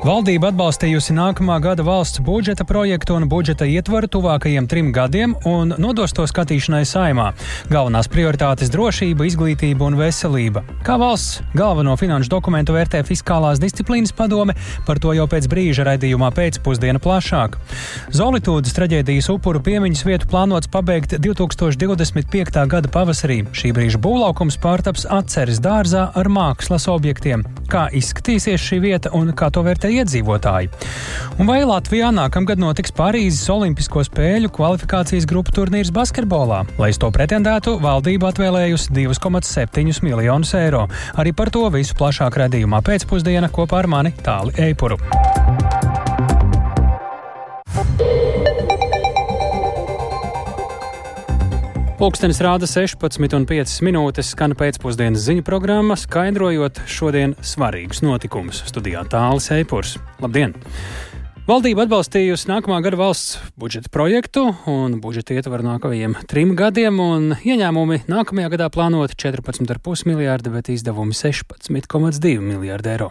Valdība atbalstījusi nākamā gada valsts budžeta projektu un budžeta ietvaru tuvākajiem trim gadiem un nodos to skatīšanai saimā. Galvenās prioritātes - drošība, izglītība un veselība. Kā valsts galveno finanšu dokumentu vērtē fiskālās disciplīnas padome, par to jau pēc brīža raidījumā pēcpusdiena plašāk. Zolitūdas traģēdijas upuru piemiņas vietu plānots pabeigt 2025. gada pavasarī. Šī brīža būvlaukums pārtaps atceres dārzā ar mākslas objektiem. Kā izskatīsies šī vieta un kā to vērtē iedzīvotāji. Un vai Latvijā nākamgad notiks Parīzes Olimpisko spēļu kvalifikācijas grupu turnīrs basketbolā? Lai uz to pretendētu, valdība atvēlējusi 2,7 miljonus eiro. Arī par to visu plašāk redzējumā pēcpusdienā kopā ar mani Tāli Eipuru. Pūkstens rāda 16,5 minūtes, skan pēcpusdienas ziņu programma, skaidrojot šodien svarīgus notikumus. Studijā tālāk Eipurs. Labdien! Valdība atbalstījusi nākamā gada valsts budžeta projektu un budžeta ietvaru nākamajiem trim gadiem, un ieņēmumi nākamajā gadā plānoti 14,5 miljārdi, bet izdevumi 16,2 miljārdi eiro.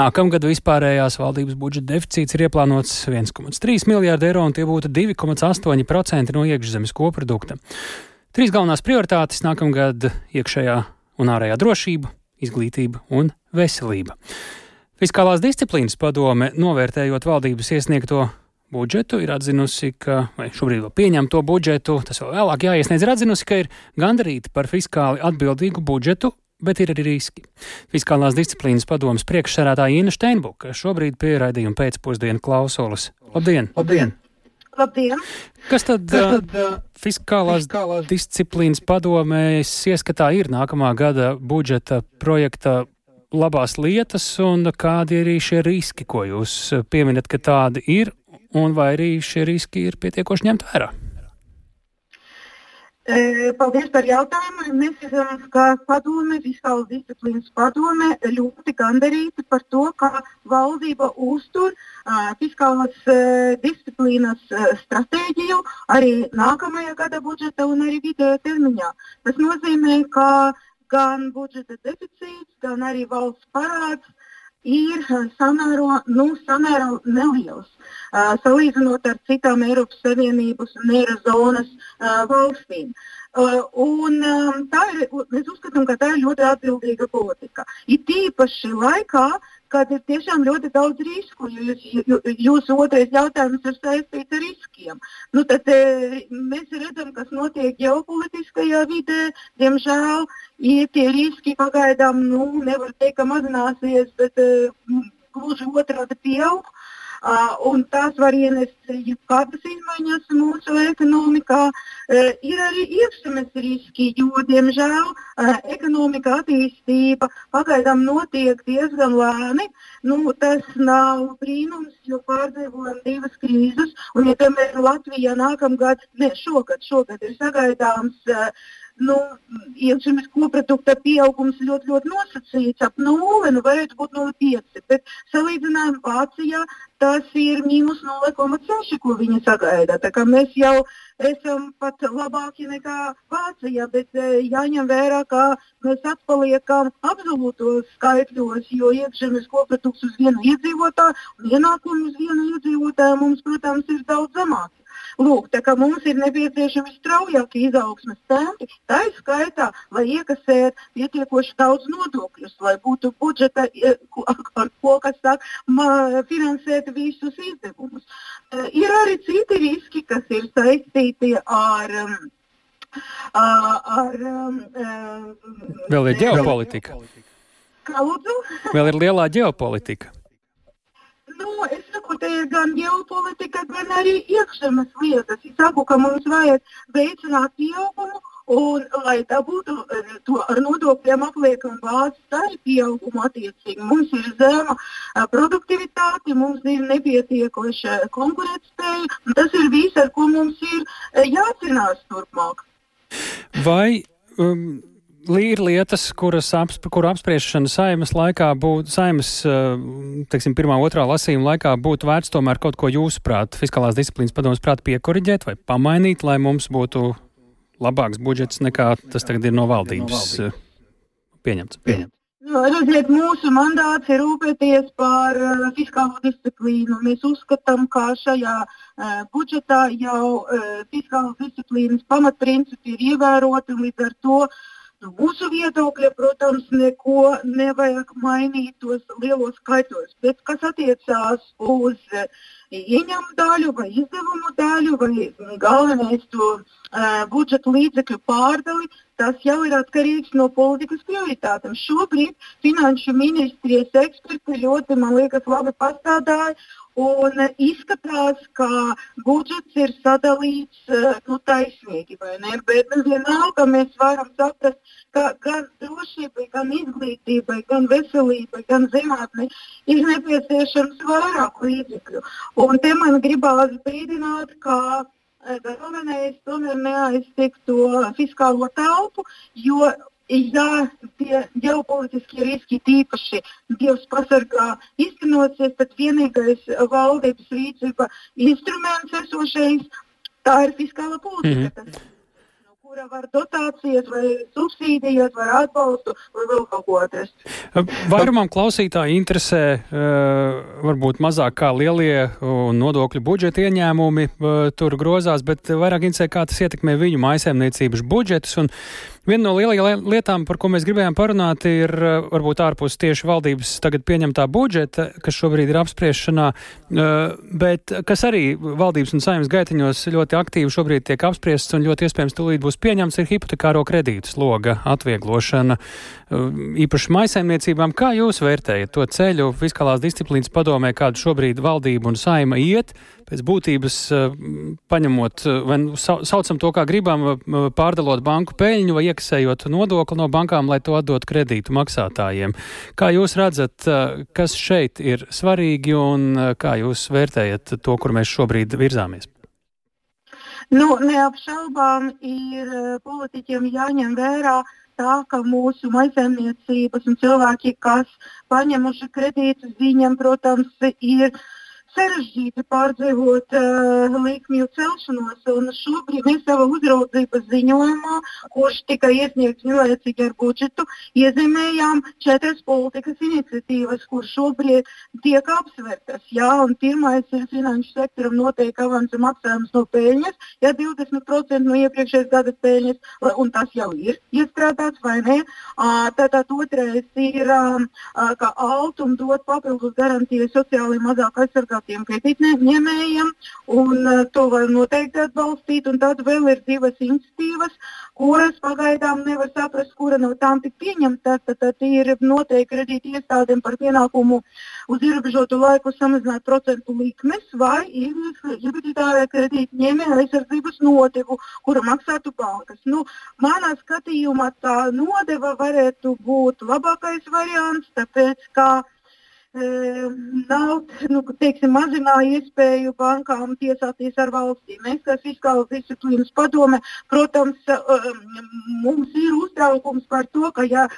Nākamgad vispārējās valdības budžeta deficīts ir ieplānots 1,3 miljārdi eiro, un tie būtu 2,8% no iekšzemes koprodukta. Trīs galvenās prioritātes nākamgad - iekšējā un ārējā drošība, izglītība un veselība. Fiskālās disciplīnas padome, novērtējot valdības iesniegto budžetu, ir atzinusi, ka, vai šobrīd vēl pieņemto budžetu, tas vēl vēlāk jāiesniedz, ir atzinusi, ka ir gandarīta par fiskāli atbildīgu budžetu, bet ir arī riski. Fiskālās disciplīnas padomas priekšsarātāja Ina Steinbuka šobrīd pieraidījuma pēcpusdienu klausulas. Labdien! Labdien! Labdien! Kas tad, Kas tad uh, fiskālās, fiskālās disciplīnas padomēs ieskatā ir nākamā gada budžeta projekta labās lietas un kādi ir šie riski, ko jūs pieminat, ka tādi ir, un vai arī šie riski ir pietiekoši ņemt vērā? Paldies par jautājumu. Mēs esam kā padome, fiskālas disciplīnas padome, ļoti gandarīti par to, ka valdība uztur uh, fiskālas uh, disciplīnas uh, stratēģiju arī nākamajā gada budžeta un arī vidējā termiņā. Tas nozīmē, ka gan budžeta deficīts, gan arī valsts parāds ir samēro, nu, samērā neliels. Uh, salīdzinot ar citām Eiropas Savienības un Eirozonas valstīm. Un, um, ir, mēs uzskatām, ka tā ir ļoti atbildīga politika. It īpaši laikā, kad ir tiešām ļoti daudz risku. Jūs, jūsu otrais jautājums ir saistīts ar riskiem. Nu, tad, mēs redzam, kas notiek ģeopolitiskajā vidē. Diemžēl ja tie riski pagaidām nu, nevar teikt, ka mazināsies, bet gluži otrādi pieaug. Uh, un tās var ienest jebkādas izmaiņas mūsu ekonomikā. Ir arī iekšzemes riski, jo, diemžēl, ekonomika attīstība pagaidām notiek diezgan lēni. Nu, tas nav brīnums, jo pārdzīvojam divas krīzes. Un, ja piemēram Latvijā nākamgad, ne šogad, šogad ir sagaidāms uh, nu, iekšzemes koprodukta pieaugums ļoti, ļoti nosacīts ap nulli, nu varētu būt 0,5. Bet salīdzinājumā Vācijā tas ir mīnus 0,6, ko viņi sagaida. Tā kā mēs jau esam pat labāki nekā Vācija, bet e, jāņem vērā, ka mēs atpaliekam absolūtos skaitļos, jo iekšzemes koprodukts uz vienu iedzīvotāju un ienākumu uz vienu iedzīvotāju mums, protams, ir daudz zemāki. Lūk, tā kā mums ir nepieciešami straujāki izaugsmes tempi, tā ir skaitā, lai iekasētu pietiekoši daudz nodokļus, lai būtu budžeta, ar ko kas sāk finansēt visus izdevumus. E, ir arī citi riski, kas ir saistīti ar. Um, ar um, Vēl ir ģeopolitika. Kā lūdzu? Vēl ir lielā ģeopolitika. Nu, es saku, te ir gan ģeopolitika, gan arī iekšzemes lietas. Es saku, ka mums vajag veicināt pieaugumu. Un, lai tā būtu eh, to ar nodokļiem apliekama tā ir pieauguma attiecīgi. Mums ir zema eh, produktivitāte, mums ir nepietiekoša konkurētspēja. Tas ir viss, ar ko mums ir eh, jācīnās turpmāk. Vai um, ir lietas, kuras apsp kuru apspriešana saimas laikā būtu, saimas, eh, teiksim, pirmā, otrā lasījuma laikā būtu vērts tomēr kaut ko jūsuprāt, fiskālās disciplīnas padomus prāt piekoriģēt vai pamainīt, lai mums būtu labāks budžets nekā tas tagad ir no valdības. Eh, pieņemts. pieņemts. Nu, redziet, mūsu mandāts ir rūpēties par uh, fiskālo disciplīnu. Mēs uzskatām, ka šajā uh, budžetā jau uh, fiskālas disciplīnas pamatprincipi ir ievēroti. Līdz ar to no mūsu viedokļa, protams, neko nevajag mainīt tos lielos skaitos. Bet kas attiecās uz ieņēmumu daļu vai izdevumu daļu vai galvenais to uh, budžeta līdzekļu pārdali, tas jau ir atkarīgs no politikas prioritātēm. Šobrīd finanšu ministrijas eksperti ļoti, man liekas, labi pastrādāja Un izskatās, ka budžets ir sadalīts nu, taisnīgi, vai ne? Bet nu, vienalga mēs varam saprast, ka gan drošībai, gan izglītībai, gan veselībai, gan zinātnē ir nepieciešams vairāk līdzekļu. Un te man gribās brīdināt, ka galvenais tomēr neaiztikt to fiskālo telpu, jo ja tie ģeopolitiskie riski tīpaši Dievs pasargā iztenosies, tad vienīgais valdības rīcība instruments esošais tā ir fiskāla politika. Mm -hmm kura var dotācijas, vai subsīdijas, vai atbalstu, vai vēl kaut ko atrast. Vairumam klausītāji interesē varbūt mazāk kā lielie nodokļu budžeta ieņēmumi tur grozās, bet vairāk interesē, kā tas ietekmē viņu mājasēmniecības budžetus. Un viena no lielajām lietām, par ko mēs gribējām parunāt, ir uh, varbūt ārpus tieši valdības tagad pieņemtā budžeta, kas šobrīd ir apspriešanā, bet kas arī valdības un saimnes gaitiņos ļoti aktīvi šobrīd tiek apspriests un ļoti iespējams tūlīt būs pieņemts, ir hipotekāro kredītu sloga atvieglošana um, īpaši maisaimniecībām. Kā jūs vērtējat to ceļu fiskālās disciplīnas padomē, kādu šobrīd valdība un saima iet? Pēc būtības paņemot, vai nu saucam to kā gribam, pārdalot banku peļņu vai iekasējot nodokli no bankām, lai to atdot kredītu maksātājiem. Kā jūs redzat, kas šeit ir svarīgi un kā jūs vērtējat to, kur mēs šobrīd virzāmies? Nu, neapšaubām ir eh, politiķiem jāņem vērā tā, ka mūsu maizemniecības un cilvēki, kas paņemuši kredītus, viņiem, protams, ir sarežģīti pārdzīvot uh, likmju celšanos. Šobrīd mēs savā uzraudzības ziņojumā, kurš tika iesniegts vienlaicīgi ar budžetu, iezīmējām četras politikas iniciatīvas, kuras šobrīd tiek apsvērtas. Jā, pirmais ir finanšu sektoram noteikti avansa maksājums no peļņas, ja 20% no iepriekšējās gada peļņas, un tas jau ir iestrādāts vai ne. Uh, tātad otrais ir, uh, ka Altum dot papildus garantijas sociāli mazāk aizsargāt privātiem kredītņēmējiem, un uh, to var noteikti atbalstīt. Tad vēl ir divas institīvas, kuras pagaidām nevar saprast, kura no tām tik pieņemta. Tad, tad ir noteikti kredīti iestādēm par pienākumu uz ierobežotu laiku samazināt procentu likmes vai ieguldītāja kredītņēmēja aizsardzības nodevu, kura maksātu bankas. Nu, manā skatījumā tā nodeva varētu būt labākais variants, tāpēc ka nav nu, teiksim, mazināja iespēju bankām tiesāties ar valstīm. Mēs, kā fiskālās disciplīnas padome, protams, mums ir uztraukums par to, ka ja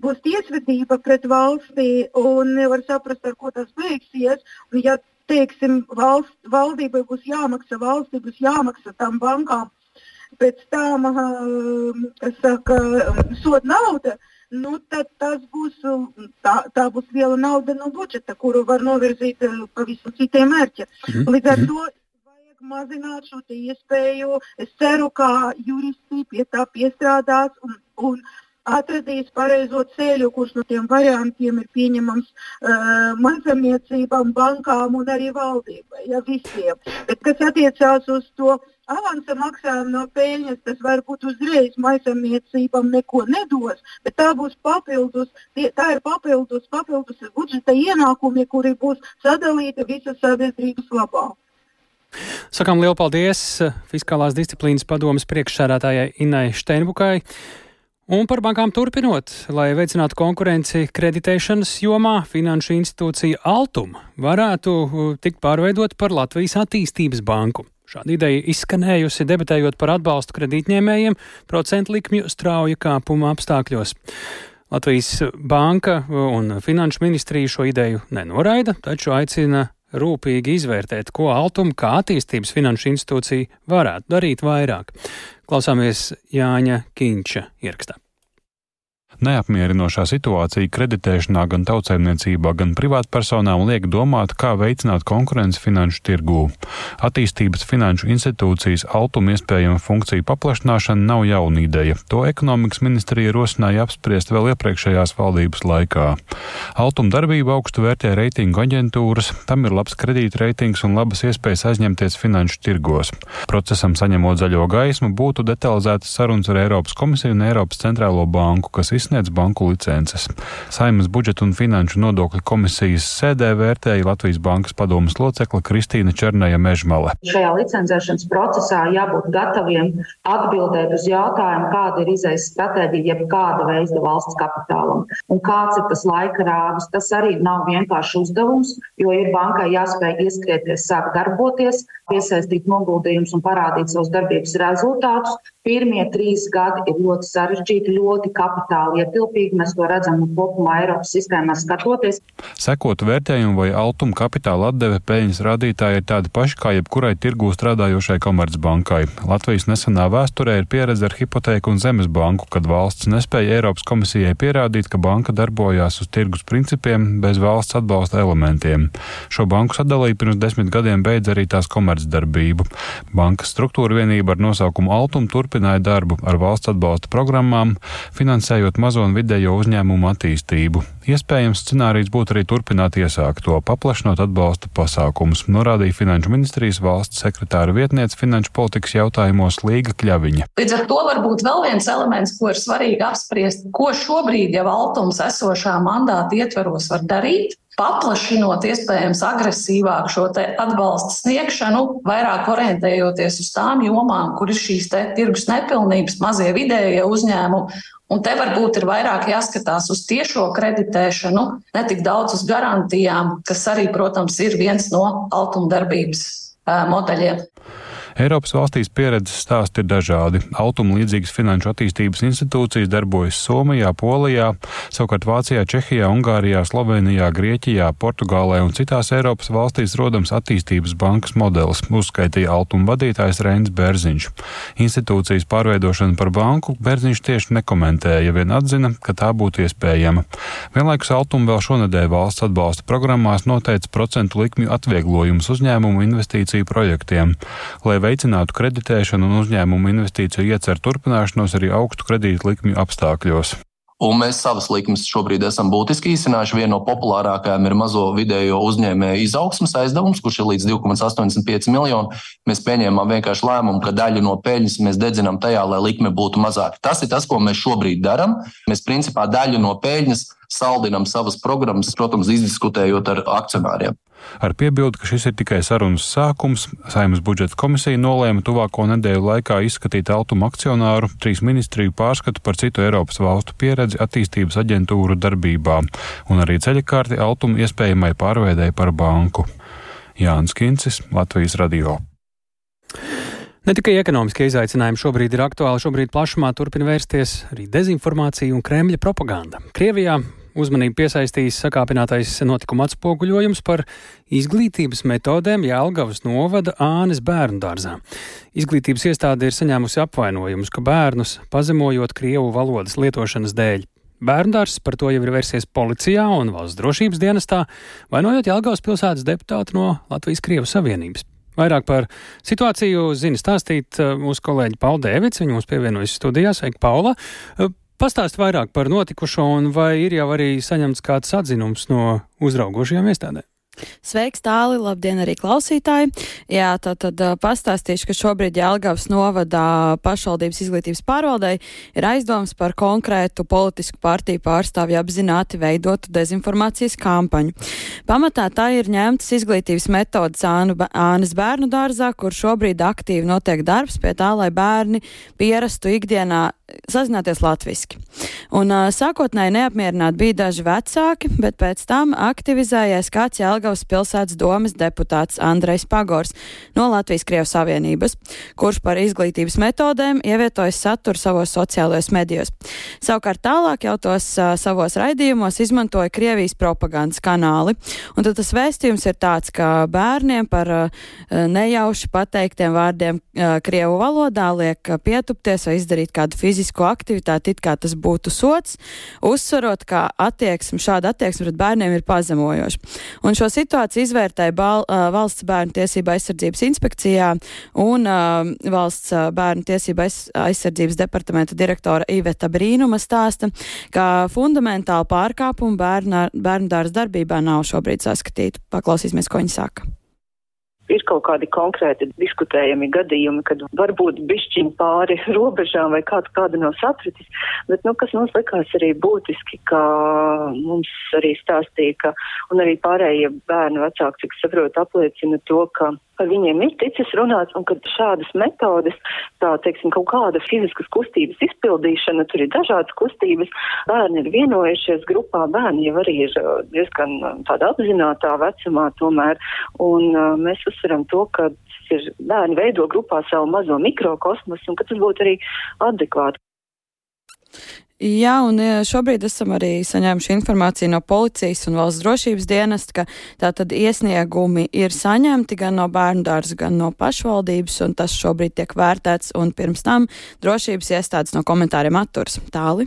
būs tiesvedība pret valstī un nevar saprast, ar ko tas beigsies, un ja teiksim, valst, valdībai būs jāmaksā, valstī būs jāmaksā tam bankām pēc tam, kas saka, soda nauda nu, tad tas būs, tā, tā būs liela nauda no budžeta, kuru var novirzīt uh, pavisam citiem mērķiem. -hmm. Līdz ar to vajag mazināt šo iespēju. Es ceru, ka juristi pie tā piestrādās un, un atradīs pareizo ceļu, kurš no tiem variantiem ir pieņemams uh, mazamniecībām, bankām un arī valdībai, ja visiem. Bet kas attiecās uz to avansa maksājumu no peļņas, tas varbūt uzreiz maisaimniecībām neko nedos, bet tā būs papildus, tie, tā ir papildus, papildus budžeta ienākumi, kuri būs sadalīti visas sabiedrības labā. Sakām lielu paldies Fiskālās disciplīnas padomas priekšsēdētājai Inai Steinbukai. Un par bankām turpinot, lai veicinātu konkurenci kreditēšanas jomā, finanšu institūcija Altum varētu tikt pārveidot par Latvijas attīstības banku. Šāda ideja izskanējusi debatējot par atbalstu kredītņēmējiem procentu likmju strauja kāpuma apstākļos. Latvijas banka un finanšu ministrija šo ideju nenoraida, taču aicina rūpīgi izvērtēt, ko Altuma kā attīstības finanšu institūcija varētu darīt vairāk. Klausāmies Jāņa Kīņša ierakstā. Neapmierinošā situācija kreditēšanā gan tautsēmniecībā, gan privātpersonām liek domāt, kā veicināt konkurenci finanšu tirgū. Attīstības finanšu institūcijas altuma iespējama funkciju paplašināšana nav jauna ideja. To ekonomikas ministrija rosināja apspriest vēl iepriekšējās valdības laikā. Altuma darbību augstu vērtē reitingu aģentūras, tam ir labs kredītreitings un labas iespējas aizņemties finanšu tirgos. Procesam saņemot zaļo gaismu, būtu detalizētas sarunas ar Eiropas komisiju un Eiropas centrālo banku, kas izsaka izsniedz banku licences. Saimas budžeta un finanšu nodokļu komisijas sēdē vērtēja Latvijas bankas padomas locekla Kristīna Černaja Mežmale. Šajā licencēšanas procesā jābūt gataviem atbildēt uz jautājumu, kāda ir izējas stratēģija, jeb kāda veida valsts kapitālam un kāds ir tas laika rāvis. Tas arī nav vienkāršs uzdevums, jo ir bankai jāspēj ieskrieties, sākt darboties, piesaistīt noguldījumus un parādīt savus darbības rezultātus. Pirmie trīs gadi ir ļoti sarežģīti, ļoti kapitāli ietilpīgi. Mēs to redzam kopumā Eiropas sistēmā skatoties. Sekot vērtējumu vai altuma kapitāla atdeve peļņas rādītāji ir tādi paši kā jebkurai tirgū strādājošai komercbankai. Latvijas nesenā vēsturē ir pieredze ar hipotēku un zemes banku, kad valsts nespēja Eiropas komisijai pierādīt, ka banka darbojās uz tirgus principiem bez valsts atbalsta elementiem. Šo banku sadalīja pirms desmit gadiem beidz arī tās komercdarbību. Bankas struktūra vienība ar nosaukumu turpina turpināja darbu ar valsts atbalsta programmām, finansējot mazo un vidējo uzņēmumu attīstību. Iespējams, scenārijs būtu arī turpināt iesākto, paplašinot atbalsta pasākumus, norādīja Finanšu ministrijas valsts sekretāra vietniece finanšu politikas jautājumos Līga Kļaviņa. Līdz ar to varbūt vēl viens elements, ko ir svarīgi apspriest, ko šobrīd jau Altums esošā mandāta ietveros var darīt, paplašinot iespējams agresīvāk šo atbalsta sniegšanu, vairāk orientējoties uz tām jomām, kur ir šīs tirgus nepilnības, mazie vidējie uzņēmumi. Un te varbūt ir vairāk jāskatās uz tiešo kreditēšanu, ne tik daudz uz garantijām, kas arī, protams, ir viens no altumdarbības modeļiem. Eiropas valstīs pieredzes stāsti ir dažādi. Altuma līdzīgas finanšu attīstības institūcijas darbojas Somijā, Polijā, savukārt Vācijā, Čehijā, Ungārijā, Slovenijā, Grieķijā, Portugālē un citās Eiropas valstīs rodams attīstības bankas modelis, uzskaitīja Altuma vadītājs Reins Bērziņš. Institūcijas pārveidošanu par banku Bērziņš tieši nekomentēja, vien atzina, ka tā būtu iespējama. Vienlaikus Altuma vēl šonadēļ valsts atbalsta programmās noteica procentu likmju atvieglojumus uzņēmumu investīciju projektiem. Lai veicinātu kreditēšanu un uzņēmumu investīciju ieceru turpināšanos arī augstu kredītu likmju apstākļos. Un mēs savas likmes šobrīd esam būtiski īsinājuši. Viena no populārākajām ir mazo vidējo uzņēmēju izaugsmas aizdevums, kurš ir līdz 2,85 miljoni. Mēs pieņēmām vienkārši lēmumu, ka daļu no peļņas mēs dedzinām tajā, lai likme būtu mazāka. Tas ir tas, ko mēs šobrīd darām. Mēs principā daļu no peļņas saldinām savas programmas, protams, izdiskutējot ar akcionāriem. Ar piebildu, ka šis ir tikai sarunas sākums, Saimnes budžeta komisija nolēma tuvāko nedēļu laikā izskatīt Altuma akcionāru, trīs ministriju pārskatu par citu Eiropas valstu pieredzi attīstības aģentūru darbībā un arī ceļakārti Altuma iespējamai pārveidēji par banku. Jānis Kincis, Latvijas radio. Ne tikai ekonomiskie izaicinājumi šobrīd ir aktuāli, šobrīd plašumā turpina vērsties arī dezinformācija un Kremļa propaganda. Krievijā uzmanību piesaistījis sakāpinātais notikuma atspoguļojums par izglītības metodēm Jēlgavas novada Ānes bērnu dārzā. Izglītības iestāde ir saņēmusi apvainojumus, ka bērnus pazemojot Krievu valodas lietošanas dēļ. Bērndārs par to jau ir vērsies policijā un valsts drošības dienestā, vainojot Jelgavas pilsētas deputātu no Latvijas Krievijas Savienības. Vairāk par situāciju zina stāstīt uh, mūsu kolēģi Paula Dēvids. Viņa mums pievienojas studijā. Sveika, Paula! Uh, Pastāst vairāk par notikušo un vai ir jau arī saņemts kāds atzinums no uzraugošajām iestādēm? Sveiks, tāli, labdien arī klausītāji. Jā, tad, tad pastāstīšu, ka šobrīd Jelgavas novadā pašvaldības izglītības pārvaldei ir aizdoms par konkrētu politisku partiju pārstāvju apzināti veidotu dezinformācijas kampaņu. Pamatā tā ir ņemtas izglītības metodas Ānas bērnu dārzā, kur šobrīd aktīvi notiek darbs pie tā, lai bērni pierastu ikdienā sazināties latviski. Un uh, sākotnēji neapmierināti bija daži vecāki, bet pēc tam aktivizējies kāds Jelgavas pilsētas domas deputāts Andrejs Pagors no Latvijas Krievijas Savienības, kurš par izglītības metodēm ievietojas saturu savos sociālajos medijos. Savukārt tālāk jau tos uh, savos raidījumos izmantoja Krievijas propagandas kanāli. Un tad tas vēstījums ir tāds, ka bērniem par uh, nejauši pateiktiem vārdiem uh, Krievu valodā liek pietupties vai izdarīt kādu fiziku fizisko aktivitāti, it kā tas būtu sots, uzsverot, ka attieksme, šāda attieksme pret bērniem ir pazemojoša. Un šo situāciju izvērtēja bal, valsts bērnu tiesība aizsardzības inspekcijā un uh, valsts bērnu tiesība aiz, aizsardzības departamenta direktora Iveta Brīnuma stāsta, ka fundamentāli pārkāpumu bērnu dārza darbībā nav šobrīd saskatīti. Paklausīsimies, ko viņi saka ir kaut kādi konkrēti diskutējami gadījumi, kad varbūt bišķiņ pāri robežām vai kāds kāda nav sapratis, bet, nu, kas mums likās arī būtiski, ka mums arī stāstīja, ka, un arī pārējie bērnu vecāki, cik saprot, apliecina to, ka par viņiem ir ticis runāts, un ka šādas metodes, tā teiksim, kaut kāda fiziskas kustības izpildīšana, tur ir dažādas kustības, bērni ir vienojušies grupā, bērni jau arī ir uh, diezgan uh, tādā apzinātā vecumā tomēr, un uh, mēs uzsveram to, ka ir bērni veido grupā savu mazo mikrokosmosu, un ka tas būtu arī adekvāti. Jā, un šobrīd esam arī saņēmuši informāciju no policijas un valsts drošības dienesta, ka tātad iesniegumi ir saņemti gan no bērnu dārza, gan no pašvaldības, un tas šobrīd tiek vērtēts, un pirms tam drošības iestādes no komentāriem atturs. Tāli.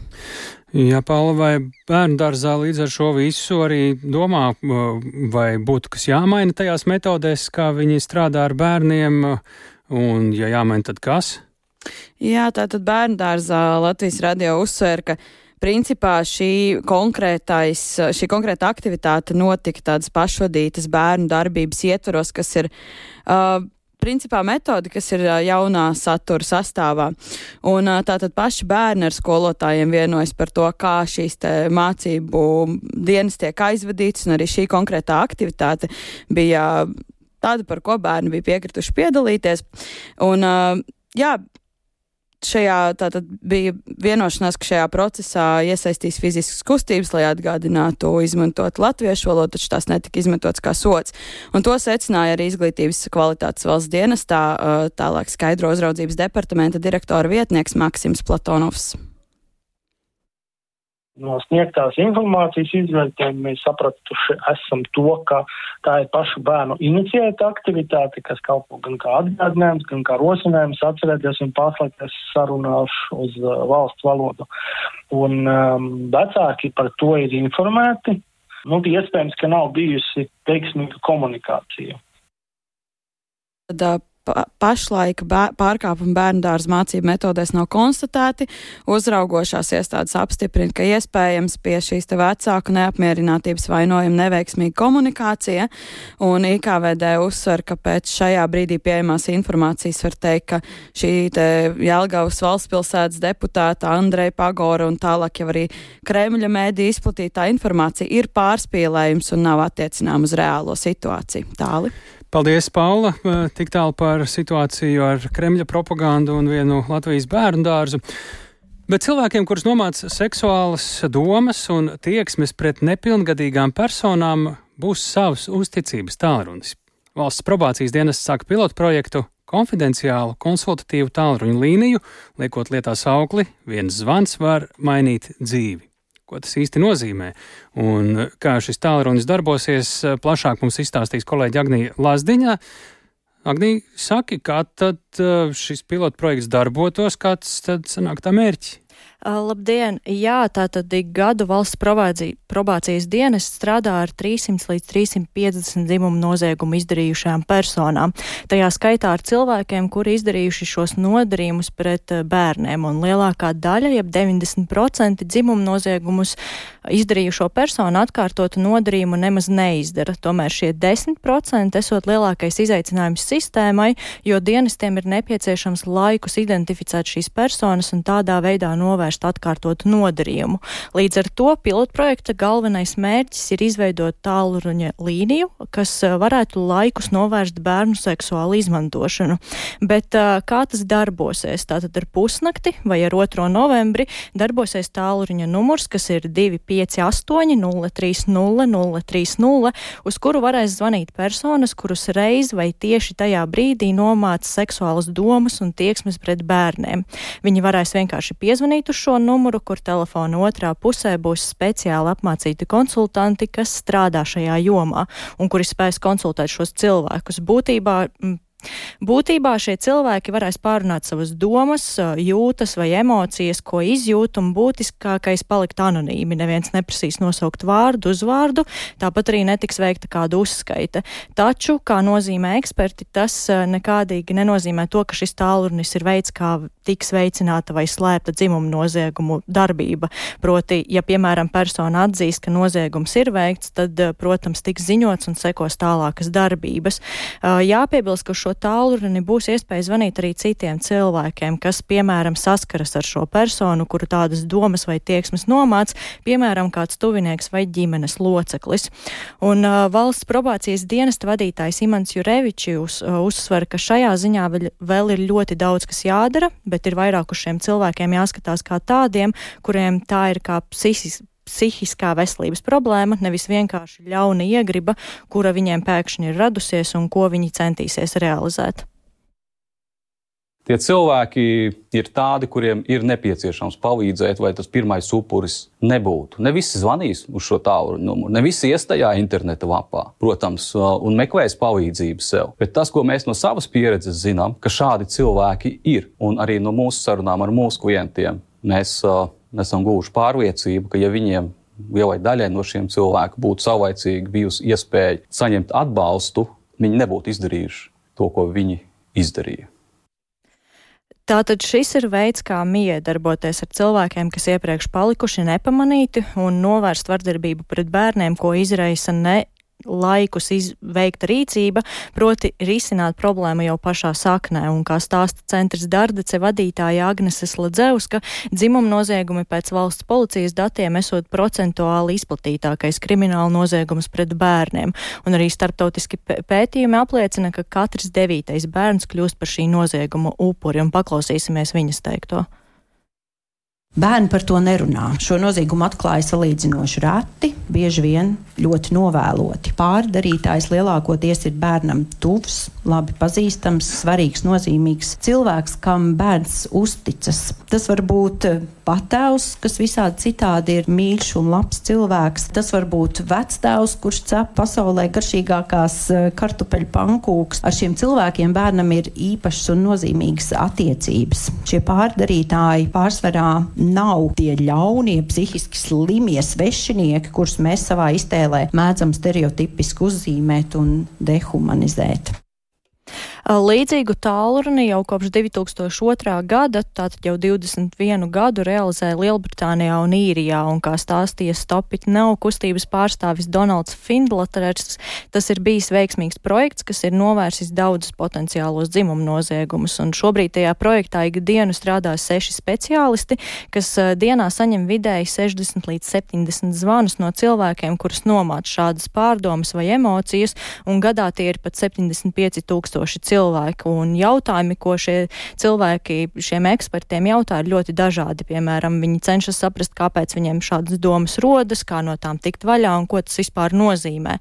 Jā, Paula, vai bērnu dārzā līdz ar šo visu arī domā, vai būtu kas jāmaina tajās metodēs, kā viņi strādā ar bērniem, un ja jāmaina, tad kas? Jā, tātad bērnu dārzā Latvijas radio uzsver, ka principā šī, šī konkrēta aktivitāte notika tādas pašvadītas bērnu darbības ietvaros, kas ir. Uh, principā metodi, kas ir jaunā satura sastāvā. Un tātad paši bērni ar skolotājiem vienojas par to, kā šīs mācību dienas tiek aizvadītas, un arī šī konkrētā aktivitāte bija tāda, par ko bērni bija piekrituši piedalīties. Un, jā, šajā tātad bija vienošanās, ka šajā procesā iesaistīs fiziskas kustības, lai atgādinātu izmantot latviešu valodu, taču tās netika izmantotas kā sots. Un to secināja arī izglītības kvalitātes valsts dienestā, tālāk skaidro uzraudzības departamenta direktora vietnieks Maksims Platonovs no sniegtās informācijas izvērtējumu mēs sapratuši esam to, ka tā ir pašu bērnu iniciēta aktivitāte, kas kalpo gan kā atgādinājums, gan kā rosinājums atcerēties un pārslēgties sarunās uz uh, valsts valodu. Un um, vecāki par to ir informēti. Nu, iespējams, ka nav bijusi veiksmīga komunikācija. Tad pašlaik pārkāpumi bērnu dārza mācību metodēs nav konstatēti. Uzraugošās iestādes apstiprina, ka iespējams pie šīs te vecāku neapmierinātības vainojuma neveiksmīga komunikācija, un IKVD uzsver, ka pēc šajā brīdī pieejamās informācijas var teikt, ka šī te Jelgavas valstspilsētas deputāta Andreja Pagora un tālāk jau arī Kremļa mēdī izplatītā informācija ir pārspīlējums un nav attiecinām uz reālo situāciju. Tāli. Paldies, Paula, tik tālu par situāciju ar Kremļa propagandu un vienu Latvijas bērnu dārzu. Bet cilvēkiem, kurus nomāca seksuālas domas un tieksmes pret nepilngadīgām personām, būs savs uzticības tālrunis. Valsts probācijas dienas sāka pilotu projektu konfidenciālu konsultatīvu tālruņa līniju, liekot lietā saukli, viens zvans var mainīt dzīvi ko tas īsti nozīmē. Un kā šis tālrunis darbosies, plašāk mums izstāstīs kolēģi Agnija Lazdiņa. Agnija, saki, kā tad uh, šis pilotprojekts darbotos, kāds tad sanāk tā mērķi? Labdien! Jā, tātad gadu valsts probācijas dienas strādā ar 300 līdz 350 dzimumu noziegumu izdarījušām personām. Tajā skaitā ar cilvēkiem, kuri izdarījuši šos nodarījumus pret bērniem, un lielākā daļa, jeb 90% dzimumu noziegumus izdarījušo personu atkārtotu nodarījumu nemaz neizdara. Tomēr šie 10% esot lielākais izaicinājums sistēmai, jo dienestiem ir nepieciešams laikus identificēt šīs personas un tādā veidā novērst novērst atkārtotu nodarījumu. Līdz ar to pilotprojekta galvenais mērķis ir izveidot tālruņa līniju, kas eh, varētu laikus novērst bērnu seksuālu izmantošanu. Bet eh, kā tas darbosies? Tātad ar pusnakti vai ar 2. novembri darbosies tālruņa numurs, kas ir 258 030 030, uz kuru varēs zvanīt personas, kurus reiz vai tieši tajā brīdī nomāca seksuālas domas un tieksmes pret bērniem. Viņi varēs vienkārši piezvanīt uz šo numuru, kur telefona otrā pusē būs speciāli apmācīti konsultanti, kas strādā šajā jomā un kuri spēs konsultēt šos cilvēkus. Būtībā Būtībā šie cilvēki varēs pārunāt savas domas, jūtas vai emocijas, ko izjūt, un būtiskākais palikt anonīmi. Neviens neprasīs nosaukt vārdu, uzvārdu, tāpat arī netiks veikta kāda uzskaita. Taču, kā nozīmē eksperti, tas nekādīgi nenozīmē to, ka šis tālrunis ir veids, kā tiks veicināta vai slēpta dzimuma noziegumu darbība. Proti, ja, piemēram, persona atzīst, ka noziegums ir veikts, tad, protams, tiks ziņots un sekos tālākas darbības. Jāpiebilst, ka šo šo tālruni būs iespēja zvanīt arī citiem cilvēkiem, kas, piemēram, saskaras ar šo personu, kuru tādas domas vai tieksmes nomāc, piemēram, kāds tuvinieks vai ģimenes loceklis. Un uh, valsts probācijas dienesta vadītājs Imants Jurevičs uh, uzsver, ka šajā ziņā vēl, ir ļoti daudz, kas jādara, bet ir vairāk uz šiem cilvēkiem jāskatās kā tādiem, kuriem tā ir kā psihiski psihiskā veselības problēma, nevis vienkārši ļauna iegriba, kura viņiem pēkšņi ir radusies un ko viņi centīsies realizēt. Tie cilvēki ir tādi, kuriem ir nepieciešams palīdzēt, lai tas pirmais upuris nebūtu. Ne visi zvanīs uz šo tālruņa numuru, ne visi iestajā interneta lapā, protams, un meklēs palīdzību sev. Bet tas, ko mēs no savas pieredzes zinām, ka šādi cilvēki ir, un arī no mūsu sarunām ar mūsu klientiem, mēs uh, esam guvuši pārliecību, ka ja viņiem lielai daļai no šiem cilvēkiem būtu saulaicīgi bijusi iespēja saņemt atbalstu, viņi nebūtu izdarījuši to, ko viņi izdarīja. Tātad šis ir veids, kā miedarboties ar cilvēkiem, kas iepriekš palikuši nepamanīti un novērst vardarbību pret bērniem, ko izraisa ne laikus izveikta rīcība, proti risināt problēmu jau pašā saknē, un kā stāsta centrs Dardece vadītāja Agneses Ladzeuska, dzimuma noziegumi pēc valsts policijas datiem esot procentuāli izplatītākais krimināla noziegums pret bērniem, un arī starptautiski pētījumi apliecina, ka katrs devītais bērns kļūst par šī nozieguma upuri, un paklausīsimies viņas teikto. Bērni par to nerunā. Šo noziegumu atklāja salīdzinoši reti, bieži vien ļoti novēloti. Pārdarītājs lielākoties ir bērnam tuvs, labi pazīstams, svarīgs, nozīmīgs cilvēks, kam bērns uzticas. Tas var būt patēvs, kas visādi citādi ir mīļš un labs cilvēks. Tas var būt vectēvs, kurš cep pasaulē garšīgākās eh, kartupeļu pankūks. Ar šiem cilvēkiem bērnam ir īpašas un nozīmīgas attiecības. Šie pārdarītāji pārsvarā nav tie ļaunie, psihiski slimie svešinieki, kurus mēs savā iztēlē mēdzam stereotipiski uzzīmēt un dehumanizēt. Līdzīgu tālruni jau kopš 2002. gada, tātad jau 21 gadu, realizē Lielbritānijā un Īrijā, un kā stāstīja Stopit nav kustības pārstāvis Donalds Findlaterers, tas ir bijis veiksmīgs projekts, kas ir novērsis daudzus potenciālos dzimumu noziegumus, un šobrīd tajā projektā ikdienu strādā seši speciālisti, kas dienā saņem vidēji 60 līdz 70 zvanus no cilvēkiem, kurus nomāc šādas pārdomas vai emocijas, un gadā tie ir pat 75 tūkstoši cilvēki cilvēki, un jautājumi, ko šie cilvēki šiem ekspertiem jautā, ir ļoti dažādi. Piemēram, viņi cenšas saprast, kāpēc viņiem šādas domas rodas, kā no tām tikt vaļā un ko tas vispār nozīmē.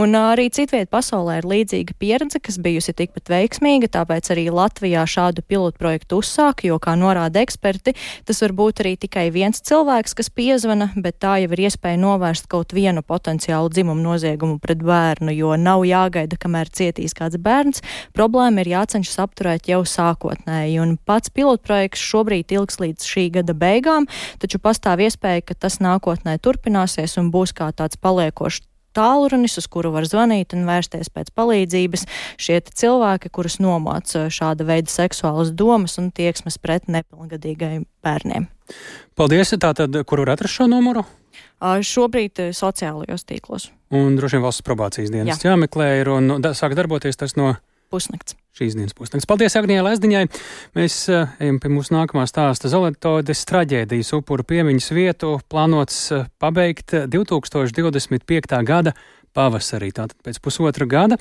Un arī citviet pasaulē ir līdzīga pieredze, kas bijusi tikpat veiksmīga, tāpēc arī Latvijā šādu pilotu projektu uzsāk, jo, kā norāda eksperti, tas var būt arī tikai viens cilvēks, kas piezvana, bet tā jau ir iespēja novērst kaut vienu potenciālu dzimumu noziegumu pret bērnu, jo nav jāgaida, kamēr cietīs kāds bērns. Problēma problēma ir jācenšas apturēt jau sākotnēji, un pats pilotprojekts šobrīd ilgs līdz šī gada beigām, taču pastāv iespēja, ka tas nākotnē turpināsies un būs kā tāds paliekošs tālrunis, uz kuru var zvanīt un vērsties pēc palīdzības. Šie cilvēki, kurus nomāca šāda veida seksuālas domas un tieksmes pret nepilngadīgajiem bērniem. Paldies! Tātad, kur var atrast šo numuru? Šobrīd sociālajos tīklos. Un droši vien valsts probācijas dienas Jā. jāmeklē ir un sāk darboties tas no pusnakts. Šīs dienas pusnakts. Paldies, Agnijai Lezdiņai. Mēs uh, ejam pie mūsu nākamā stāsta. Zoletodes traģēdijas upuru piemiņas vietu plānots uh, pabeigt 2025. gada pavasarī, tātad pēc pusotra gada.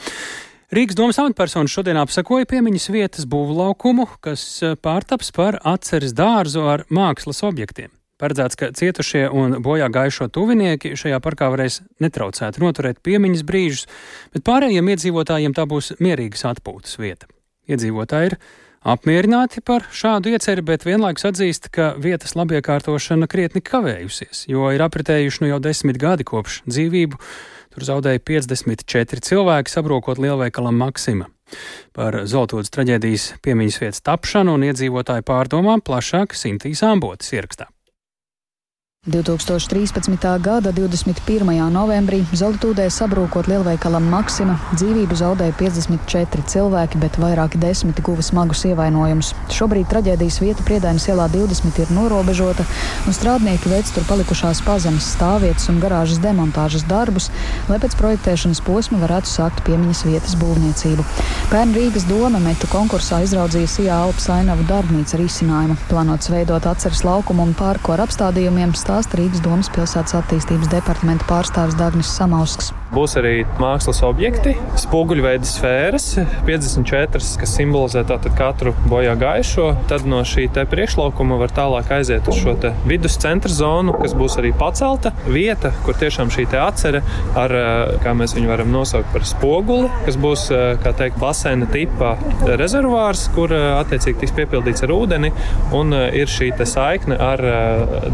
Rīgas domas amatpersonas šodien apsakoja piemiņas vietas būvlaukumu, kas eh, pārtaps par atceres dārzu ar mākslas objektiem. Paredzēts, ka cietušie un bojā gājušo tuvinieki šajā parkā varēs netraucēti noturēt piemiņas brīžus, bet pārējiem iedzīvotājiem tā būs mierīgas atpūtas vieta. Iedzīvotāji ir apmierināti par šādu ieceri, bet vienlaikus atzīst, ka vietas labiekārtošana krietni kavējusies, jo ir apritējuši nu jau desmit gadi kopš dzīvību. Tur zaudēja 54 cilvēki, sabrokot lielveikalam Maksima. Par Zoltūdas traģēdijas piemiņas vietas tapšanu un iedzīvotāju pārdomām plašāk Sintīs Ambotas ierakstā. 2013. gada 21. novembrī Zeltūdē sabrūkot lielveikalam Maksima dzīvību zaudēja 54 cilvēki, bet vairāki desmiti guva smagus ievainojumus. Šobrīd traģēdijas vieta Priedainas ielā 20 ir norobežota, un strādnieki veic tur palikušās pazemes stāvvietas un garāžas demontāžas darbus, lai pēc projektēšanas posma varētu sākt piemiņas vietas būvniecību. Pērn Rīgas doma metu konkursā izraudzīja Sijā Alpas ainavu darbnīca risinājumu, plānots veidot atceres laukumu un pārku ar apstādījumiem stāsta Rīgas domas pilsētas attīstības departamenta pārstāvis Dagnis Samausks. Būs arī mākslas objekti, spoguļveida sfēras, 54, kas simbolizē katru bojā gājušo. Tad no šī priekšlaukuma var tālāk aiziet uz šo viduscentra zonu, kas būs arī pacelta vieta, kur tiešām šī atcere ar, kā mēs viņu varam nosaukt par spoguli, kas būs, kā teikt, basēna tipa rezervārs, kur attiecīgi tiks piepildīts ar ūdeni, un ir šī saikne ar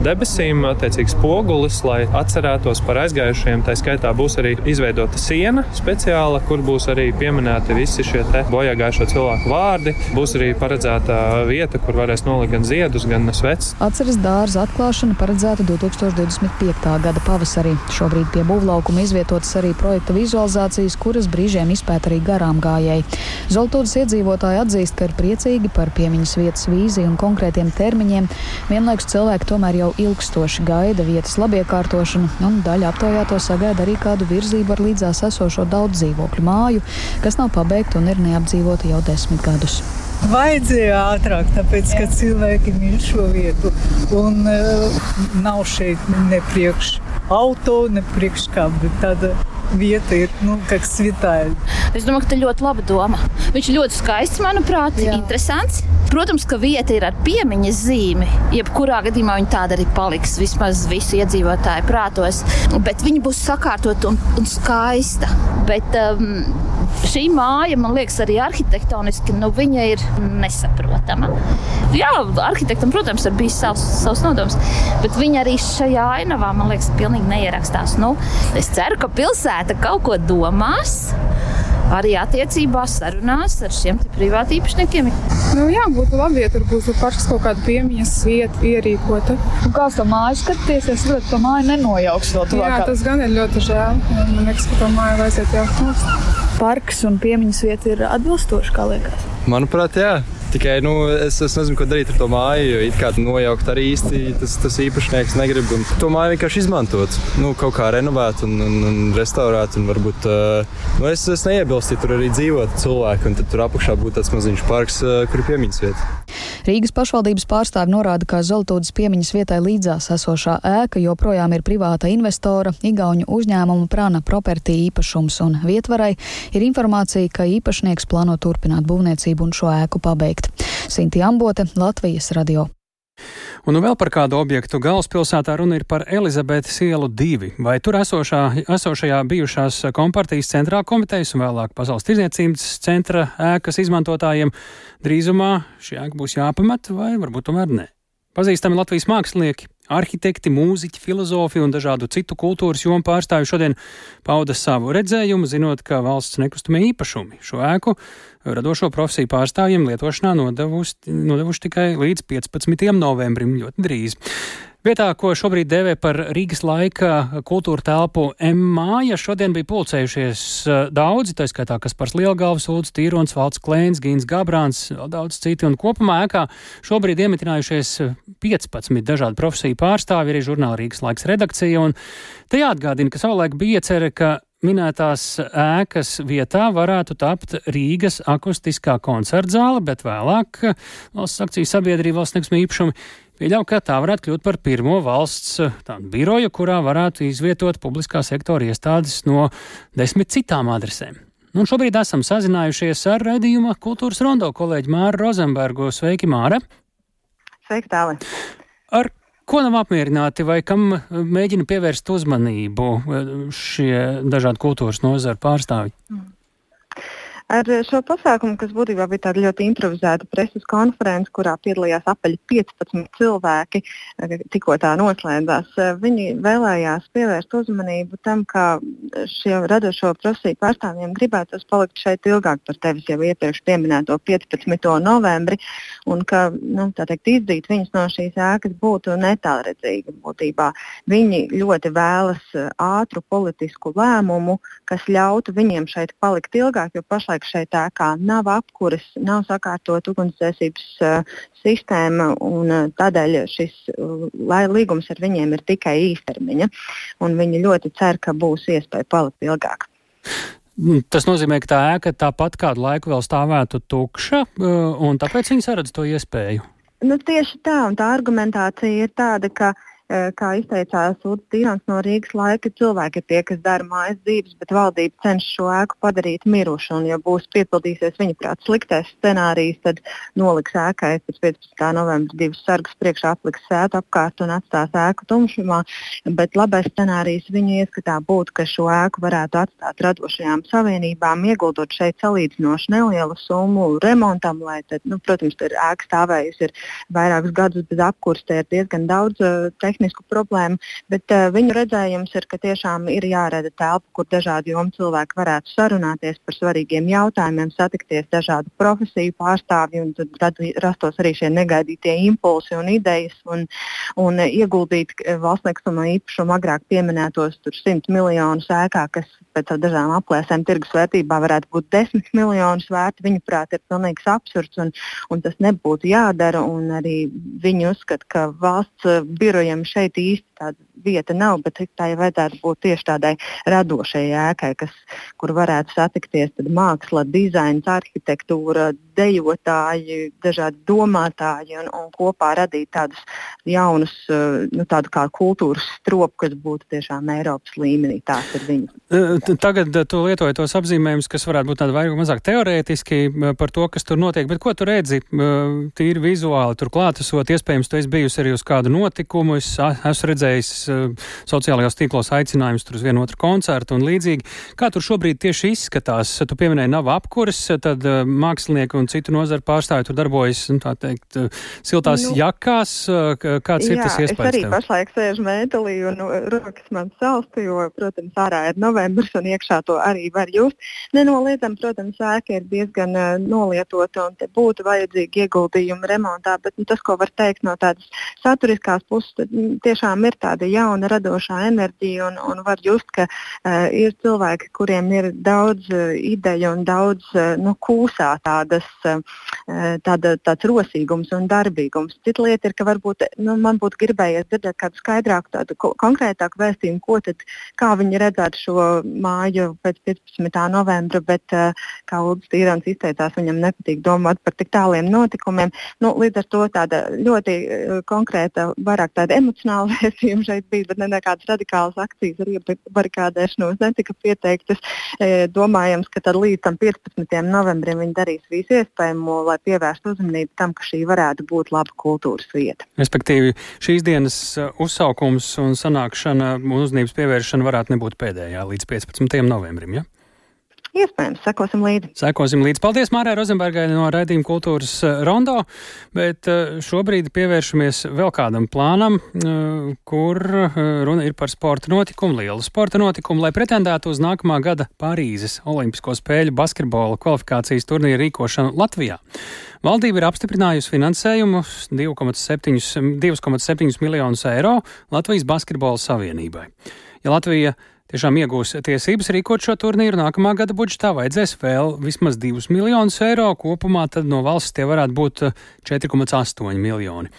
debesīm, attiecīgi spogulis, lai atcerētos par aizgājušajiem. Tā skaitā būs arī izveidota siena speciāla, kur būs arī pieminēti visi šie bojāgājušo cilvēku vārdi. Būs arī paredzēta vieta, kur varēs nolikt gan ziedus, gan svecus. Atceres dārza atklāšana paredzēta 2025. gada pavasarī. Šobrīd pie būvlaukuma izvietotas arī projekta vizualizācijas, kuras brīžiem izpēta arī garām gājēji. Zoltūdas iedzīvotāji atzīst, ka ir priecīgi par piemiņas vietas vīziju un konkrētiem termiņiem. Vienlaikus cilvēki tomēr jau ilgstoši gaida vietas labiekārtošanu, un daļa aptaujāto sagaida arī kādu virzību ar līdzās esošo daudz dzīvokļu māju, kas nav pabeigta un ir neapdzīvota jau desmit gadus. Vajadzēja ātrāk, tāpēc, ka cilvēki mīl šo vietu. Un uh, nav šeit ne priekš auto, ne priekš kam. Vieta ir nu, kā svitāja. Es domāju, ka tā ir ļoti laba doma. Viņš ļoti skaists, manuprāt, Jā. interesants. Protams, ka vieta ir ar piemiņas zīmi. Jebkurā gadījumā viņa tāda arī paliks vismaz visu iedzīvotāju prātos. Bet viņa būs sakārtot un, un skaista. Bet, um, šī māja, man liekas, arī arhitektoniski, nu, viņa ir nesaprotama. Jā, arhitektam, protams, ir bijis savs, savs nodoms, bet viņa arī šajā ainavā, man liekas, pilnīgi neierakstās. Nu, es ceru, ka pilsēta kaut ko domās arī attiecībās sarunās ar šiem privātīpašniekiem. Nu, jā, būtu labi, ja tur būtu pašas kaut kāda piemiņas vieta ierīkota. Un kā to māju skaties, es saprotu, ka māju nenojauks vēl tuvāk. Jā, tas gan ir ļoti žēl. Man liekas, ka to māju vajadzētu jaukt. Parks un piemiņas vieta ir atbilstoši, kā liekas. Manuprāt, jā. Tikai nu, es, es nezinu, ko darīt ar to māju. Jo it kā nojaukt arī īsti tas, tas īpašnieks negrib. Un to māju vienkārši izmantot. Nu, kaut kā renovēt un, un, un restaurēt. Un varbūt, uh, nu, es, es neiebilstu, ja tur arī dzīvot cilvēki. Un tad tur apakšā būtu tāds maziņš parks, uh, kur ir piemiņas vieta. Rīgas pašvaldības pārstāvi norāda, ka Zeltūdas piemiņas vietai līdzās esošā ēka joprojām ir privāta investora, Igauņu uzņēmuma Prana Property īpašums, un vietvarai ir informācija, ka īpašnieks plāno turpināt būvniecību un šo ēku pabeigt. Sinti Ambote, Latvijas radio. Un nu vēl par kādu objektu galvaspilsētā runa ir par Elizabetes ielu divi, vai tur esošā, esošajā bijušās kompartijas centrā komitejas un vēlāk pasaules tirdzniecības centra ēkas izmantotājiem drīzumā šī ēka būs jāpamet vai varbūt tomēr nē. Pazīstami Latvijas mākslinieki Arhitekti, mūziķi, filozofi un dažādu citu kultūras jomu pārstāvji šodien pauda savu redzējumu, zinot, ka valsts nekustamie īpašumi šo ēku radošo profesiju pārstāvjiem lietošanā nodevuši, nodevuši tikai līdz 15. novembrim, ļoti drīz. Vietā, ko šobrīd dēvē par Rīgas laika kultūra telpu M māja, šodien bija pulcējušies eh, daudzi, tā skaitā, kas par Lielgalvas, Ulds, Tīrons, Valds Klēns, Gīns Gabrāns, daudz citi, un kopumā ēkā šobrīd iemitinājušies 15 dažādu profesiju pārstāvi, arī žurnāla Rīgas laiks redakcija, un te jāatgādina, ka savulaik bija iecerē, ka minētās ēkas vietā varētu tapt Rīgas akustiskā koncertzāle, bet vēlāk valsts akciju sabiedrība valsts nekustamie īpašumi Pieļauju, ka tā varētu kļūt par pirmo valsts eh, biroju, kurā varētu izvietot publiskā sektora iestādes no desmit citām adresēm. Un šobrīd esam sazinājušies ar raidījuma kultūras rondo kolēģi Māru Rozenbergu. Sveiki, Māra! Sveiki, tāli! Ar ko nav apmierināti vai kam eh, mēģina pievērst uzmanību eh, šie dažādi kultūras nozaru pārstāvji? Mm. Ar šo pasākumu, kas būtībā bija tāda ļoti improvizēta preses konference, kurā piedalījās apaļi 15 cilvēki, tikko tā noslēdzās, viņi vēlējās pievērst uzmanību tam, ka šie radošo profesiju pārstāvjiem gribētos palikt šeit ilgāk par tevis jau iepriekš pieminēto 15. novembri, un ka nu, teikt, izdīt viņus no šīs ēkas būtu netālredzīgi. Būtībā viņi ļoti vēlas ātru politisku lēmumu, kas ļautu viņiem šeit palikt ilgāk, jo pašlaik pašlaik šeit ēkā nav apkuras, nav sakārtot ugunsdzēsības uh, sistēma, un uh, tādēļ šis uh, līgums ar viņiem ir tikai īstermiņa. Viņi ļoti cer, ka būs iespēja palikt ilgāk. Mm, tas nozīmē, ka tā ēka tāpat kādu laiku vēl stāvētu tukša, un tāpēc viņi saredz to iespēju. Nu, tieši tā, un tā argumentācija ir tāda, ka uh, kā izteicās Uts Tīrons no Rīgas laika, cilvēki ir tie, kas dara mājas dzīves, bet valdība cenšas šo ēku padarīt mirušu. Un, ja būs piepildīsies viņa prāt sliktais scenārijs, tad noliks ēkai pēc 15. novembra divas sargas priekšā apliks sētu apkārt un atstās ēku tumšumā. Bet labais scenārijs viņa ieskatā būtu, ka šo ēku varētu atstāt radošajām savienībām, ieguldot šeit salīdzinoši nelielu summu remontam, lai, tad, nu, protams, tur ēka stāvējusi ir vairākus gadus bez apkurses, ir diezgan daudz uh, tehnisku problēmu, bet uh, viņu redzējums ir, ka tiešām ir jārada telpa, kur dažādi jomu cilvēki varētu sarunāties par svarīgiem jautājumiem, satikties dažādu profesiju pārstāvju, un tad rastos arī šie negaidītie impulsi un idejas, un, un ieguldīt eh, valsts nekustamā īpašuma agrāk pieminētos 100 miljonus ēkā, kas pēc dažām aplēsēm tirgus vērtībā varētu būt 10 miljonus vērti, viņuprāt, ir pilnīgs absurds, un, un tas nebūtu jādara. Arī viņi uzskata, ka valsts eh, birojiem šeit īsti tāda vieta nav, bet tai vajadzētu būt tieši tādai radošai ēkai, kas, kur varētu satikties māksla, dizains, arhitektūra, dejotāji, dažādi domātāji un, un kopā radīt tādus jaunus, nu, tādu kā kultūras stropu, kas būtu tiešām Eiropas līmenī. Tās ir viņas. Tagad tu lietoji tos apzīmējumus, kas varētu būt tādi vairāk mazāk teorētiski par to, kas tur notiek, bet ko tu redzi tīri vizuāli tur klātesot? Iespējams, tu esi bijusi arī uz kādu notikumu, es esmu redzējis sociālajos tīklos aicinājumus tur uz vienu otru koncertu un līdzīgi. Kā tur šobrīd tieši izskatās? Tu pieminēji nav apkuras, tad mākslinieki un citu nozaru pārstāvji tur darbojas, nu, tā teikt, siltās nu, jakās. Kāds jā, ir tas iespējas? Es arī tev? pašlaik sēžu mētelī un nu, rokas man salsta, jo, protams, ārā ir novembris un iekšā to arī var just. Nenoliedzam, protams, ēka ir diezgan uh, nolietota un te būtu vajadzīgi ieguldījumi remontā, bet nu, tas, ko var teikt no tādas saturiskās puses, tad, m, tiešām ir tāda jauna radošā enerģija un, un var just, ka uh, ir cilvēki, kuriem ir daudz uh, ideju un daudz uh, nu, kūsā tādas, tāda, tāds rosīgums un darbīgums. Cita lieta ir, ka varbūt nu, man būtu gribējies dzirdēt kādu skaidrāku, tādu ko, konkrētāku vēstījumu, ko tad, kā viņi redzētu šo māju pēc 15. novembra, bet uh, kā Ulrichs Tīrans izteicās, viņam nepatīk domāt par tik tāliem notikumiem. Nu, līdz ar to tāda ļoti konkrēta, vairāk tāda emocionāla vēstījuma šeit bija, bet ne nekādas radikālas akcijas ar iebarikādēšanos netika pieteiktas. Domājams, ka līdz tam 15. novembrim viņi darīs visu iespējamo, lai pievērstu uzmanību tam, ka šī varētu būt laba kultūras vieta. Respektīvi, šīs dienas e, uzsaukums un sanākšana un uzmanības pievēršana varētu nebūt pēdējā līdz 15. novembrim. Ja? Iespējams, sekosim līdzi. Sekosim līdzi. Paldies Mārai Rozenbergai no raidījuma kultūras eh, rondo, bet eh, šobrīd pievēršamies vēl kādam plānam, eh, kur runa ir par sporta notikumu, lielu sporta notikumu, lai pretendētu uz nākamā gada Parīzes Olimpisko spēļu basketbola kvalifikācijas turnīru rīkošanu Latvijā. Valdība ir apstiprinājusi finansējumu 2,7 miljonus eiro Latvijas basketbola savienībai. Ja Latvija tiešām iegūs tiesības rīkot šo turnīru nākamā gada budžetā, vajadzēs vēl vismaz 2 miljonus eiro. Kopumā no valsts tie varētu būt 4,8 eh, miljoni.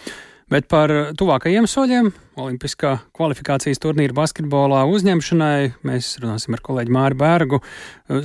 Bet par tuvākajiem soļiem Olimpiskā kvalifikācijas turnīra basketbolā uzņemšanai mēs runāsim ar kolēģi Māri Bērgu.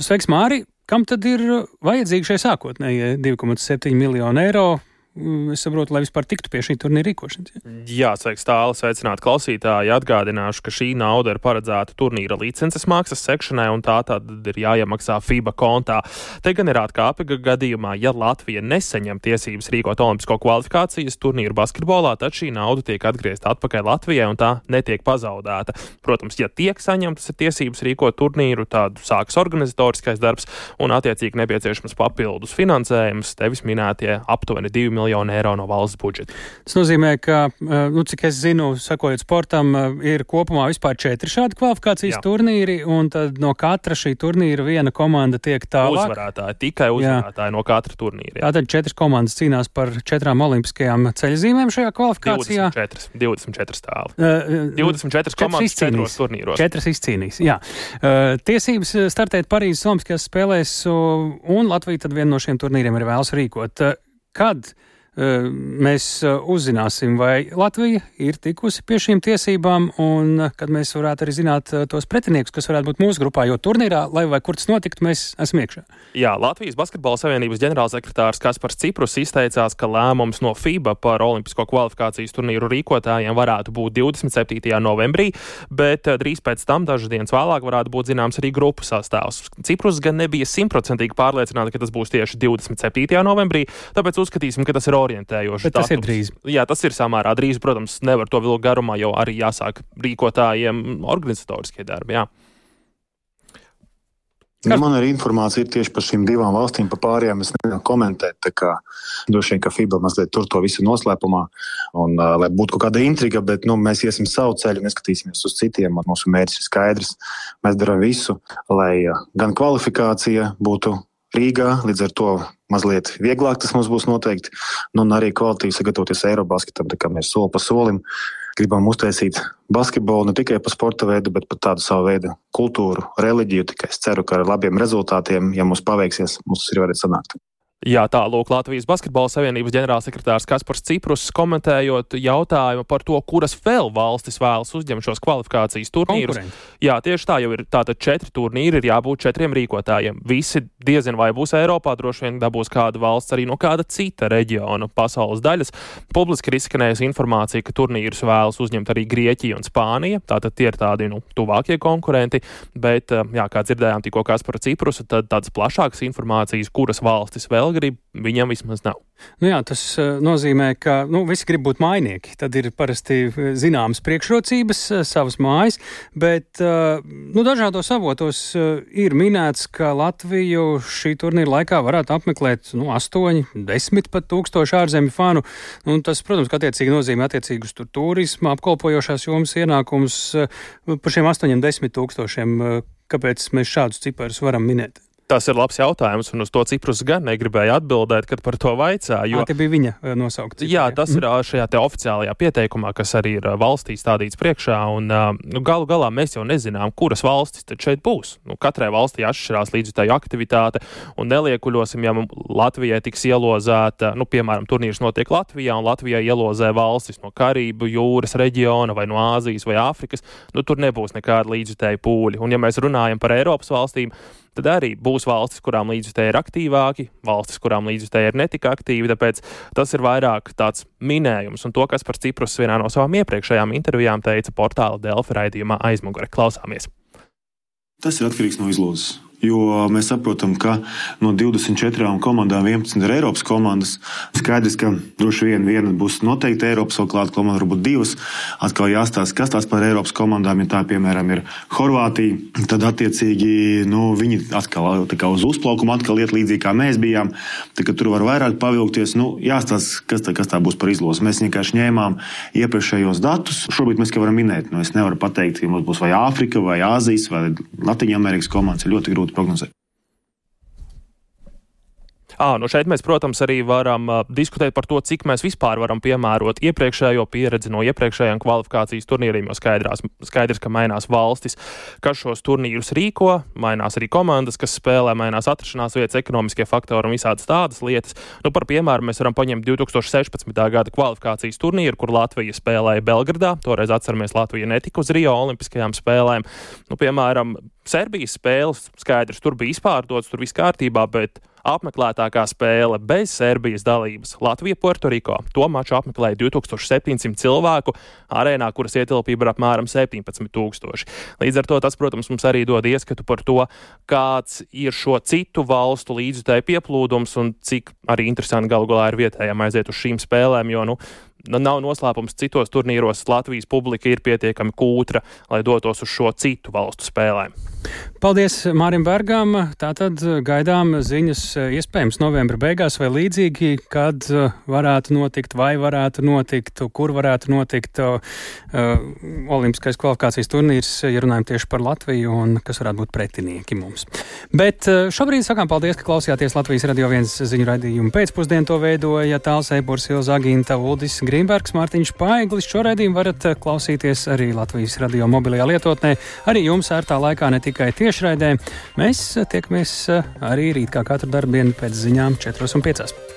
Sveiks, Māri! Kam tad ir vajadzīgi šie sākotnējie 2,7 miljoni eiro? Mm, es saprotu, lai vispār tiktu pie šī turnīra rīkošanas. Jā, sveiks tālāk, sveicināt klausītāji. Atgādināšu, ka šī nauda ir paredzēta turnīra licences maksas sekšanai, un tā tad ir jāiemaksā FIBA kontā. Te gan ir atkāpe, ka gadījumā, ja Latvija nesaņem tiesības rīkot olimpisko kvalifikācijas turnīru basketbolā, tad šī nauda tiek atgriezta atpakaļ Latvijai, un tā netiek pazaudēta. Protams, ja tiek saņemtas tiesības rīkot turnīru, tad sākas organizatoriskais darbs un attiecīgi nepieciešams papildus finansējums, tevis minētie aptuveni 2 miljoni eiro no valsts budžeta. Tas nozīmē, ka, eh, nu, cik es zinu, sakojot sportam, eh, ir kopumā vispār četri šādi kvalifikācijas Jā. turnīri, un tad no katra šī turnīra viena komanda tiek tālāk. Uzvarētāji, tikai uzvarētāji Jā. no katra turnīra. Jā. Tātad četras komandas cīnās par četrām olimpiskajām ceļzīmēm šajā kvalifikācijā. 24, 24 tāli. Uh, 24 komandas četros turnīros. Četras izcīnīs, jā. Uh, tiesības startēt Parīzes Olimpiskajās spēlēs, uh, un Latvija tad vienu no šiem turnīriem ir vēlas rīkot. Uh, kad mēs uzzināsim, vai Latvija ir tikusi pie šīm tiesībām, un kad mēs varētu arī zināt tos pretiniekus, kas varētu būt mūsu grupā, jo turnīrā, lai vai kur tas notiktu, mēs esam iekšā. Jā, Latvijas Basketbola Savienības ģenerālsekretārs Kaspars Ciprus izteicās, ka lēmums no FIBA par olimpisko kvalifikācijas turnīru rīkotājiem varētu būt 27. novembrī, bet drīz pēc tam, dažas dienas vēlāk, varētu būt zināms arī grupu sastāvs. Ciprus gan nebija simtprocentīgi pārliecināts, ka tas būs tieši 27. novembrī, tāpēc uzskatīsim, ka tas ir orientējošs. Tas datums. ir drīz. Jā, tas ir samērā drīz. Protams, nevar to vilkt garumā, jo arī jāsāk rīkotājiem organizatoriskie darbi. Jā. Nu, man arī informācija ir tieši par šīm divām valstīm, par pārējām es nevaru komentēt. Tā kā droši vien, ka FIBA mazliet tur to visu noslēpumā, un uh, lai būtu kaut kāda intriga, bet nu, mēs iesim savu ceļu, neskatīsimies uz citiem. Mūsu mērķis ir skaidrs. Mēs darām visu, lai uh, gan kvalifikācija būtu Rīgā. Līdz ar to mazliet vieglāk tas mums būs noteikti. Nu, un arī kvalitīvi sagatavoties Eirobasketam, kā mēs soli pa solim gribam uztaisīt basketbolu ne tikai par sporta veidu, bet par tādu savu veidu kultūru, reliģiju. Tikai es ceru, ka ar labiem rezultātiem, ja mums paveiksies, mums tas ir varētu sanākt. Jā, tālūk Latvijas Basketbola Savienības ģenerālsekretārs Kaspars Ciprus komentējot jautājumu par to, kuras vēl valstis vēlas uzņemt šos kvalifikācijas turnīrus. Jā, tieši tā jau ir. Tātad četri turnīri ir jābūt četriem rīkotājiem. Visi diezin vai būs Eiropā, droši vien dabūs kāda valsts arī no kāda cita reģiona pasaules daļas. Publiski ir izskanējusi informācija, ka turnīrus vēlas uzņemt arī Grieķija un Spānija. Tātad tie ir tādi nu, tuvākie konkurenti. Bet, jā, kā dzirdējām tikko Kaspara Ciprusa, tad tādas plašākas informācijas, kuras valstis vēl grib, viņam vismaz nav. Nu jā, tas uh, nozīmē, ka nu, visi grib būt mainieki. Tad ir parasti eh, zināmas priekšrocības, uh, savas mājas, bet nu, dažādos avotos ir minēts, ka Latviju šī turnīra laikā varētu apmeklēt nu, 8, 10 pat tūkstoši ārzemju fanu. Un tas, protams, attiecīgi nozīmē attiecīgus tur turisma, apkalpojošās jomas ienākumus par šiem 8, 10 tūkstošiem. Kāpēc mēs šādus ciparus varam minēt? Tas ir labs jautājums, un uz to Ciprus gan negribēja atbildēt, kad par to vaicāja. Jo... Tā bija viņa nosaukta. Jā, tas mm. ir šajā oficiālajā pieteikumā, kas arī ir valstī stādīts priekšā. Un, nu, galu galā mēs jau nezinām, kuras valstis šeit būs. Nu, katrai valstī atšķirās līdzjutēju aktivitāte, un neliekuļosim, ja Latvijai tiks ielozēta, nu, piemēram, turnīrs notiek Latvijā, un Latvijai ielozē valstis no Karību jūras reģiona vai no Āzijas vai Āfrikas, nu, tur nebūs nekāda līdzjutēja pūļi. Un, ja mēs runājam par Eiropas valstīm, tad arī būs valstis, kurām līdzjutēji ir aktīvāki, valstis, kurām līdzjutēji ir netik aktīvi. Tāpēc tas ir vairāk tāds minējums, un to, kas par Ciprus vienā no savām iepriekšējām intervijām teica portāla Delfa raidījumā aizmugure. Klausāmies! Tas ir atkarīgs no izlozes. Jo mēs saprotam, ka no 24 komandām 11 ir Eiropas komandas. Skaidrs, ka droši vien viena būs noteikti Eiropas, vēl klāta komanda, varbūt divas. Atkal jāstāsta, kas tās par Eiropas komandām, ja tā, piemēram, ir Horvātija. Tad, attiecīgi, nu, viņi atkal uz uzplaukumu atkal iet līdzīgi, kā mēs bijām. Tā, tur var vairāk pavilkties. Nu, jāstāsta, kas, tā, kas tā būs par izlozi. Mēs vienkārši ņēmām iepriekšējos datus. Šobrīd mēs varam minēt, nu, es nevaru pateikt, ja mums būs vai Āfrika, vai Āzijas, vai Latvijas Amerikas komandas. Ir ļoti grūti prognozēt. À, nu šeit mēs, protams, arī varam uh, diskutēt par to, cik mēs vispār varam piemērot iepriekšējo pieredzi no iepriekšējiem kvalifikācijas turnīriem, jo skaidrās, skaidrs, ka mainās valstis, kas šos turnīrus rīko, mainās arī komandas, kas spēlē, mainās atrašanās vietas, ekonomiskie faktori un visādas tādas lietas. Nu, par piemēru mēs varam paņemt 2016. gada kvalifikācijas turnīru, kur Latvija spēlēja Belgradā. Toreiz atceramies, Latvija netika uz Rio Olimpiskajām spēlēm. Nu, piemēram, Serbijas spēles skaidrs, tur bija izpārdots, tur viss kārtībā, bet apmeklētākā spēle bez Serbijas dalības Latvija Puertoriko. To maču apmeklēja 2700 cilvēku arēnā, kuras ietilpība ir apmēram 17,000. Līdz ar to tas, protams, mums arī dod ieskatu par to, kāds ir šo citu valstu līdzjutēju pieplūdums un cik arī interesanti galu galā ir vietējiem aiziet uz šīm spēlēm, jo nu, nu, nav noslēpums, citos turnīros Latvijas publika ir pietiekami kūtra, lai dotos uz šo citu valstu spēlēm. Paldies Mārim Bergam. Tātad gaidām ziņas iespējams novembra beigās vai līdzīgi, kad varētu notikt, vai varētu notikt, kur varētu notikt uh, Olimpiskais kvalifikācijas turnīrs, ja runājam tieši par Latviju un kas varētu būt pretinieki mums. Bet šobrīd sakām paldies, ka klausījāties Latvijas radio viens ziņu raidījumu pēcpusdienu to veidoja Tāls Eiburs, Ilza Aginta, Uldis Grīmbergs, Mārtiņš Paiglis. Šo raidījumu varat klausīties arī Latvijas radio mobilajā lietotnē, arī jums ērtā laikā ne tikai tiešraidē. Mēs tiekamies arī rīt kā katru darbu dienu pēc ziņām 4 un 5.